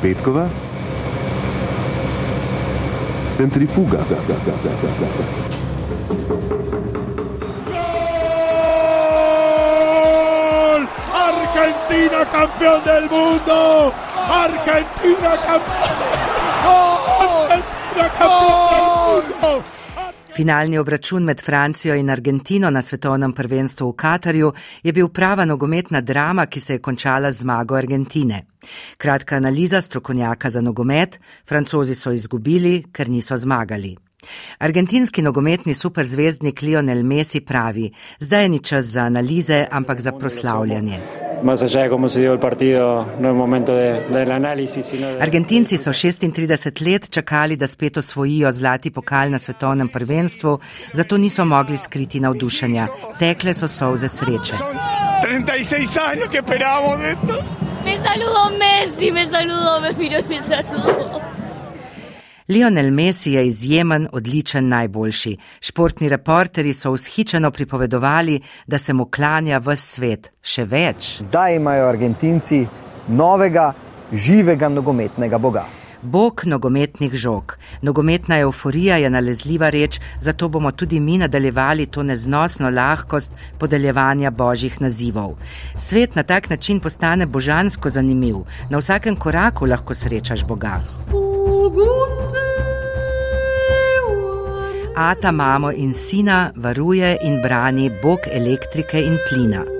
Petkova, centrifuga. Argentina campeón del mundo. Argentina campeón. Argentina campeón del mundo. Finalni obračun med Francijo in Argentino na svetovnem prvenstvu v Katarju je bil prava nogometna drama, ki se je končala z zmago Argentine. Kratka analiza strokovnjaka za nogomet: Francozi so izgubili, ker niso zmagali. Argentinski nogometni superzvezdnik Lionel Messi pravi: Zdaj ni čas za analize, ampak za proslavljanje. no. Argentinci so 36 let čakali, da spet osvojijo zlati pokal na svetovnem prvenstvu, zato niso mogli skriti navdušenja. Tekle so solze sreče. 36 años que esperábamos esto. Me saludó Messi, me saludó, me miró y me saludó. Lionel Messi je izjemen, odličen, najboljši. Športni reporteri so vzhičeno pripovedovali, da se mu klanja v svet. Še več. Zdaj imajo Argentinci novega, živega nogometnega boga. Bog nogometnih žog. Nogometna euforija je nalezljiva reč, zato bomo tudi mi nadaljevali to neznosno lahkost podeljevanja božjih nazivov. Svet na tak način postane božansko zanimiv, na vsakem koraku lahko srečaš Boga. Ata mamo in sina varuje in brani Bog elektrike in plina.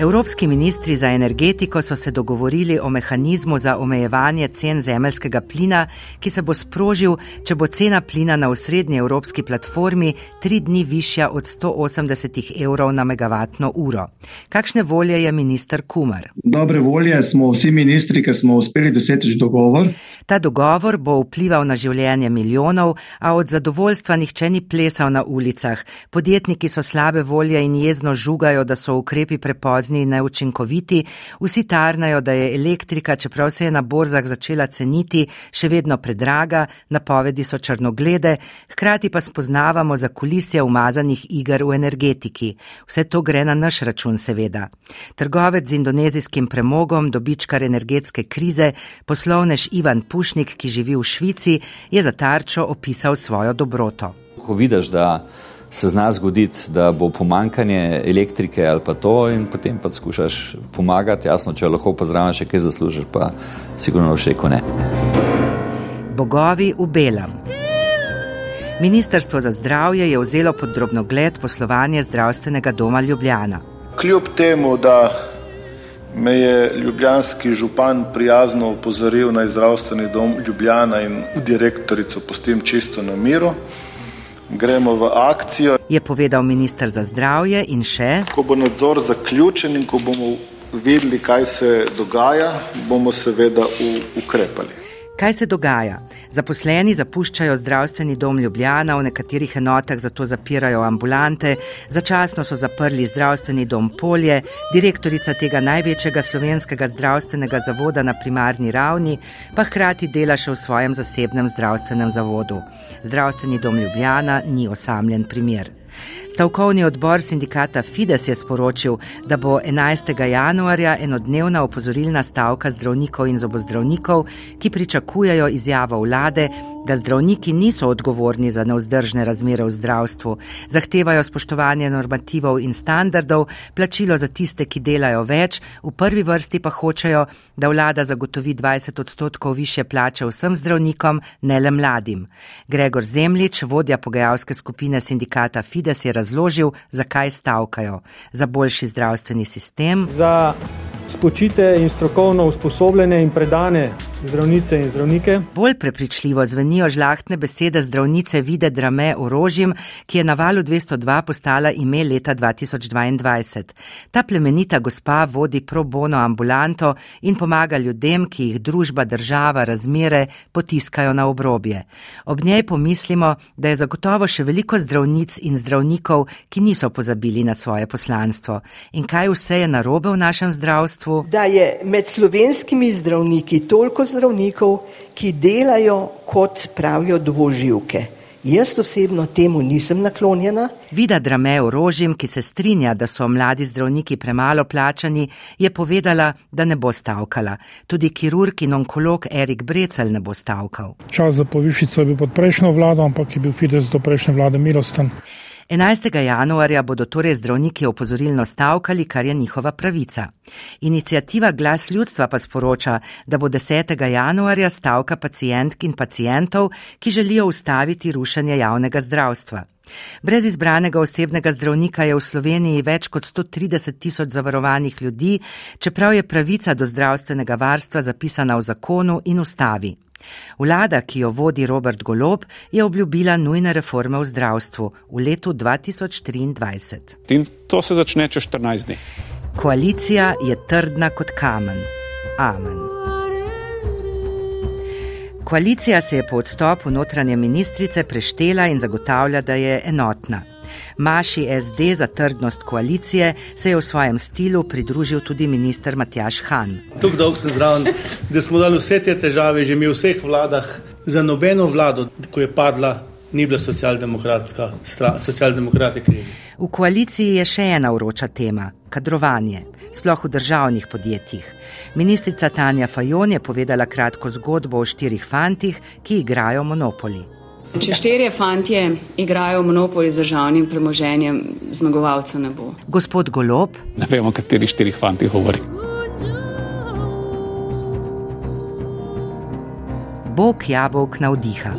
Evropski ministri za energetiko so se dogovorili o mehanizmu za omejevanje cen zemeljskega plina, ki se bo sprožil, če bo cena plina na osrednji evropski platformi tri dni višja od 180 evrov na megavatno uro. Kakšne volje je minister Kumar? Dobre volje smo vsi ministri, ki smo uspeli doseči dogovor. Ta dogovor bo vplival na življenje milijonov, a od zadovoljstva nihče ni plesal na ulicah. Podjetniki so slabe volje in jezno žugajo, da so ukrepi prepozni in neučinkoviti, vsi tarnajo, da je elektrika, čeprav se je na borzah začela ceniti, še vedno predraga, napovedi so črnoglede, hkrati pa spoznavamo za kulisje umazanih iger v energetiki. Vse to gre na naš račun, seveda. Trgovec z indonezijskim premogom, dobičkar energetske krize, poslovnež Ivan Pušnik, ki živi v Švici, je za tarčo opisal svojo dobroto. Ko vidiš, da se zna zgoditi, da bo pomankanje elektrike ali pa to, in potem pa skušaš pomagati. Jasno, če lahko pozdravljaš, še kaj zaslužiš, pa sigurno še ko ne. Bogovi v belem. Ministrstvo za zdravje je vzelo pod drobnogled poslovanje zdravstvenega doma Ljubljana. Kljub temu, da me je ljubljanski župan prijazno upozoril na zdravstveni dom Ljubljana in direktorico postim čisto na miru, gremo v akcijo. Je povedal ministr za zdravje in še. Ko bo nadzor zaključen in ko bomo videli, kaj se dogaja, bomo seveda ukrepali. Kaj se dogaja? Zaposleni zapuščajo zdravstveni dom Ljubljana, v nekaterih enotah zato zapirajo ambulante, začasno so zaprli zdravstveni dom Polje, direktorica tega največjega slovenskega zdravstvenega zavoda na primarni ravni pa hkrati dela še v svojem zasebnem zdravstvenem zavodu. Zdravstveni dom Ljubljana ni osamljen primer. Stavkovni odbor sindikata Fides je sporočil, da bo 11. januarja enodnevna opozorilna stavka zdravnikov in zobozdravnikov, ki pričakujejo izjavo vlade, da zdravniki niso odgovorni za neuzdržne razmere v zdravstvu, zahtevajo spoštovanje normativov in standardov, plačilo za tiste, ki delajo več, v prvi vrsti pa hočejo, da vlada zagotovi 20 odstotkov više plače vsem zdravnikom, ne le mladim. Gregor Zemlič, vodja pogajalske skupine sindikata Fides, je razložil, zakaj stavkajo. Za boljši zdravstveni sistem. Za spočite in strokovno usposobljene in predane zdravnice in zdravnike. Bolj prepričljivo zvenijo žlahtne besede zdravnice Vide Drame Orožjem, ki je na valu 202 postala ime leta 2022. Ta plemenita gospa vodi pro bono ambulanto in pomaga ljudem, ki jih družba, država, razmere potiskajo na obrobje. Ob njej pomislimo, da je zagotovo še veliko zdravnic in zdravnikov, ki niso pozabili na svoje poslanstvo. In kaj vse je narobe v našem zdravstvu? Da je med slovenskimi zdravniki toliko zdravnikov, ki delajo kot pravijo dvoživke Jaz osebno temu nisem naklonjena. Vida Drame Orožim, ki se strinja, da so mladi zdravniki premalo plačani, je povedala, da ne bo stavkala. Tudi kirurg in onkolog Erik Brecel ne bo stavkal. Čas za povišico je bil pod prejšnjo vlado, ampak je bil Fides do prejšnje vlade milosten. 11. januarja bodo torej zdravniki opozorilno stavkali, kar je njihova pravica. Inicijativa Glas ljudstva pa sporoča, da bo 10. januarja stavka pacijentk in pacijentov, ki želijo ustaviti rušenje javnega zdravstva. Brez izbranega osebnega zdravnika je v Sloveniji več kot 130 tisoč zavarovanih ljudi, čeprav je pravica do zdravstvenega varstva zapisana v zakonu in ustavi. Vlada, ki jo vodi Robert Golob, je obljubila nujne reforme v zdravstvu v letu 2023. In to se začne čez 14 dni. Koalicija je trdna kot kamen. Amen. Koalicija se je po odstopu notranje ministrice preštela in zagotavlja, da je enotna. Maši SD za trdnost koalicije se je v svojem stilu pridružil tudi minister Matjaš Han. Tukaj dolg sem zraven, da smo dali vse te težave že mi v vseh vladah. Za nobeno vlado, ko je padla, ni bila socialdemokratska, socialdemokrati krivi. V koaliciji je še ena vroča tema - kadrovanje, sploh v državnih podjetjih. Ministrica Tanja Fajon je povedala kratko zgodbo o štirih fantih, ki igrajo monopoli. Če štirje fantje igrajo monopoli z državnim premoženjem, zmagovalca ne bo. Gospod Golob. Ne vemo, o katerih štirih fantih govori. Bog jabolk navdiha.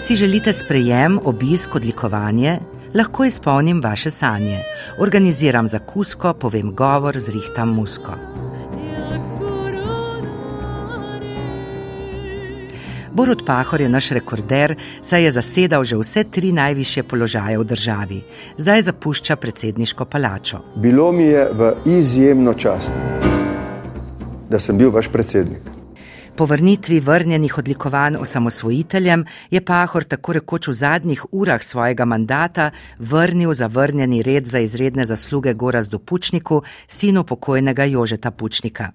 Si želite sprejem, obisk, odlikovanje? Lahko izpolnim vaše sanje. Organiziram zakusko, povem govor, zrihtam musko. Borut Pahor je naš rekorder, saj je zasedal že vse tri najviše položaje v državi. Zdaj zapušča predsedniško palačo. Bilo mi je v izjemno čast, da sem bil vaš predsednik. Po vrnitvi vrnjenih odlikovanj osamosvojiteljem je Pahor tako rekoč v zadnjih urah svojega mandata vrnil zavrnjeni red za izredne zasluge Gorazdu Pučniku, sinu pokojnega Jožeta Pučnika.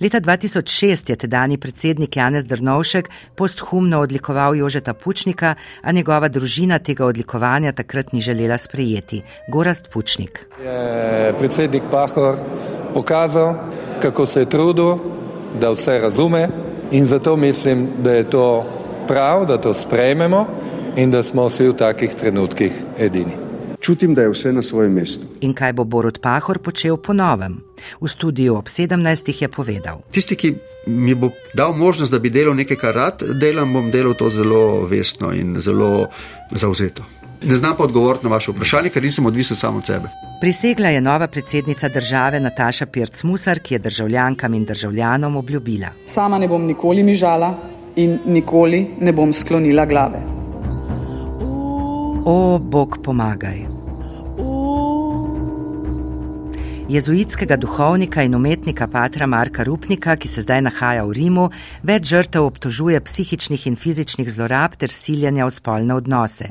Leta 2006 je tedajni predsednik Janez Drnovšek posthumno odlikoval Jožeta Pučnika, a njegova družina tega odlikovanja takrat ni želela sprejeti. Gorast Pučnik. Je predsednik Pahor pokazal, kako se je trudil, da vse razume in zato mislim, da je to prav, da to sprejmemo in da smo vsi v takih trenutkih edini. Čutim, da je vse na svojem mestu. In kaj bo Borod Pahor počel po novem? V studiu ob 17. je povedal: Tisti, ki mi bo dal možnost, da bi delal nekaj, kar rad delam, bom delal to zelo vestno in zelo zauzeto. Ne znam pa odgovoriti na vaše vprašanje, ker nisem odvisen samo od sebe. Prisegla je nova predsednica države Nataša Pirc Musar, ki je državljankam in državljanom obljubila: Sama ne bom nikoli mižala in nikoli ne bom sklonila glave. O, Bog pomagaj. Jezuitskega duhovnika in umetnika Patra Marka Rupnika, ki se zdaj nahaja v Rimu, več žrtev obtožuje psihičnih in fizičnih zlorab ter siljanja v spolne odnose.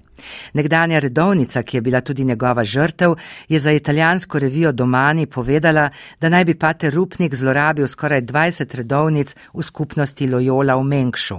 Nekdanja redovnica, ki je bila tudi njegova žrtev, je za italijansko revijo Domani povedala, da naj bi Pater Rupnik zlorabil skoraj 20 redovnic v skupnosti Loyola v Menkšu.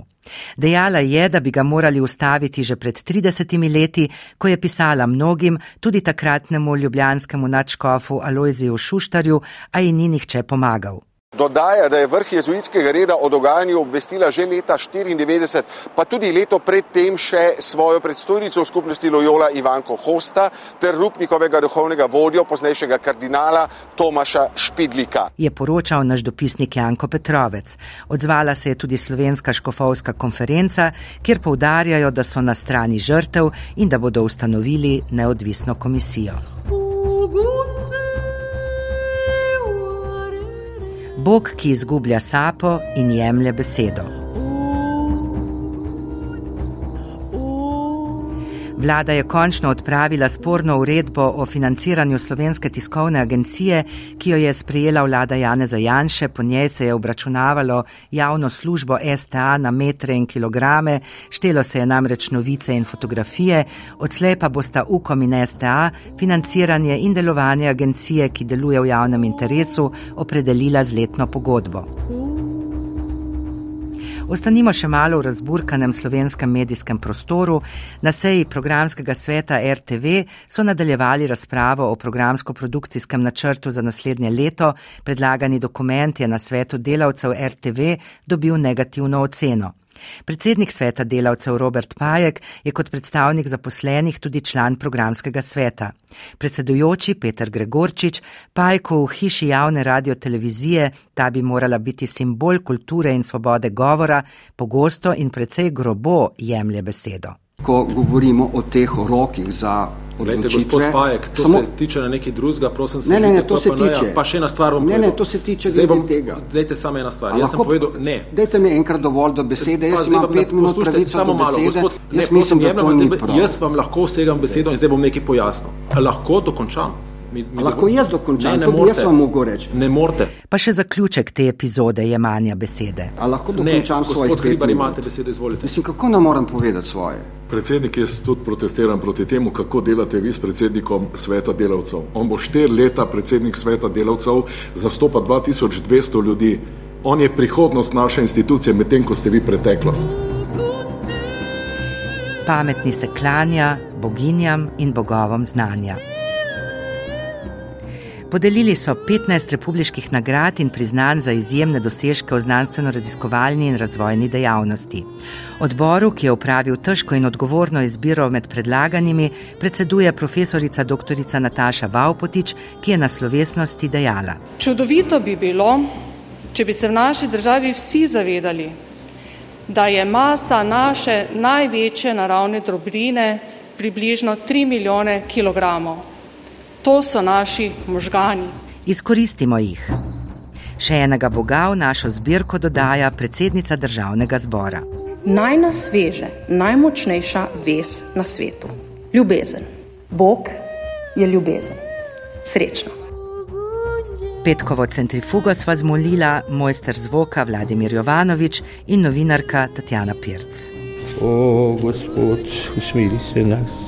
Dejala je, da bi ga morali ustaviti že pred 30 leti, ko je pisala mnogim, tudi takratnemu ljubljanskemu načkofu Alojziju Šuštarju, a ji ni nihče pomagal. Dodaja, da je vrh jezuitskega reda o dogajanju obvestila že leta 1994, pa tudi leto predtem še svojo predstojnico v skupnosti Loyola Ivanko Hosta ter Rupnikovega duhovnega vodjo, poznejšega kardinala Tomaša Špidlika. Je poročal naš dopisnik Janko Petrovec. Odzvala se je tudi slovenska škofovska konferenca, kjer poudarjajo, da so na strani žrtev in da bodo ustanovili neodvisno komisijo. Bog, ki izgublja sapo in jemlje besedo. Vlada je končno odpravila sporno uredbo o financiranju slovenske tiskovne agencije, ki jo je sprejela vlada Janeza Janše. Po njej se je obračunavalo javno službo STA na metre in kilograme, štelo se je namreč novice in fotografije, odslej pa bosta UKOM in STA financiranje in delovanje agencije, ki deluje v javnem interesu, opredelila z letno pogodbo. Ostanimo še malo v razburkanem slovenskem medijskem prostoru. Na seji programskega sveta RTV so nadaljevali razpravo o programsko-produkcijskem načrtu za naslednje leto. Predlagani dokument je na svetu delavcev RTV dobil negativno oceno. Predsednik sveta delavcev Robert Pajek je kot predstavnik zaposlenih tudi član programskega sveta. Predsedujoči Peter Gregorčič Pajku v hiši javne radiotelevizije, ta bi morala biti simbol kulture in svobode govora, pogosto in precej grobo jemlje besedo. Ko govorimo o teh rokih za Glejte, gospod Pajek, to samo... se tiče na nekaj drugega, prosim, ne, ne, ne, to se tiče. Pa še ena stvar bom ne, povedal. Ne, to se tiče zdaj bom tega. Dajte samo ena stvar. Jaz sem povedal, ne. Dajte mi enkrat dovolj do besede, jaz imam pet minut pravico samo do besede. Gospod, jaz ne, mislim, da to ni prav. Jaz vam lahko segam besedo in zdaj bom nekaj pojasnil. Lahko dokončam. Mi, mi lahko jaz dokončam, ne, ne tudi jaz vam mogo reči. Ne morete. Pa še zaključek te epizode je manja besede. A lahko dokončam ne, svoje besede? Gospod imate besedo, izvolite. Mislim, kako ne moram povedati svoje? Predsednik, jaz tudi protestiram proti temu, kako delate vi s predsednikom sveta delavcev. On bo štiri leta predsednik sveta delavcev, zastopa 2200 ljudi. On je prihodnost naše institucije, medtem ko ste vi preteklost. Pametni se klanja boginjam in bogovom znanja. Podelili so 15 republiških nagrad in priznanj za izjemne dosežke v znanstveno-raziskovalni in razvojni dejavnosti. Odboru, ki je upravil težko in odgovorno izbiro med predlaganimi, predseduje profesorica dr. Nataša Vaupotič, ki je na slovesnosti dejala. Čudovito bi bilo, če bi se v naši državi vsi zavedali, da je masa naše največje naravne dobrine približno 3 milijone kilogramov. To so naši možgani. Izkoristimo jih. Še enega boga v našo zbirko dodaja predsednica državnega zbora. Najnasveže, najmočnejša vez na svetu. Ljubezen. Bog je ljubezen. Srečno. Petkovo centrifugo sva zmolila mojster zvoka Vladimir Jovanovič in novinarka Tatjana Pirc. O, gospod, usmili se nas.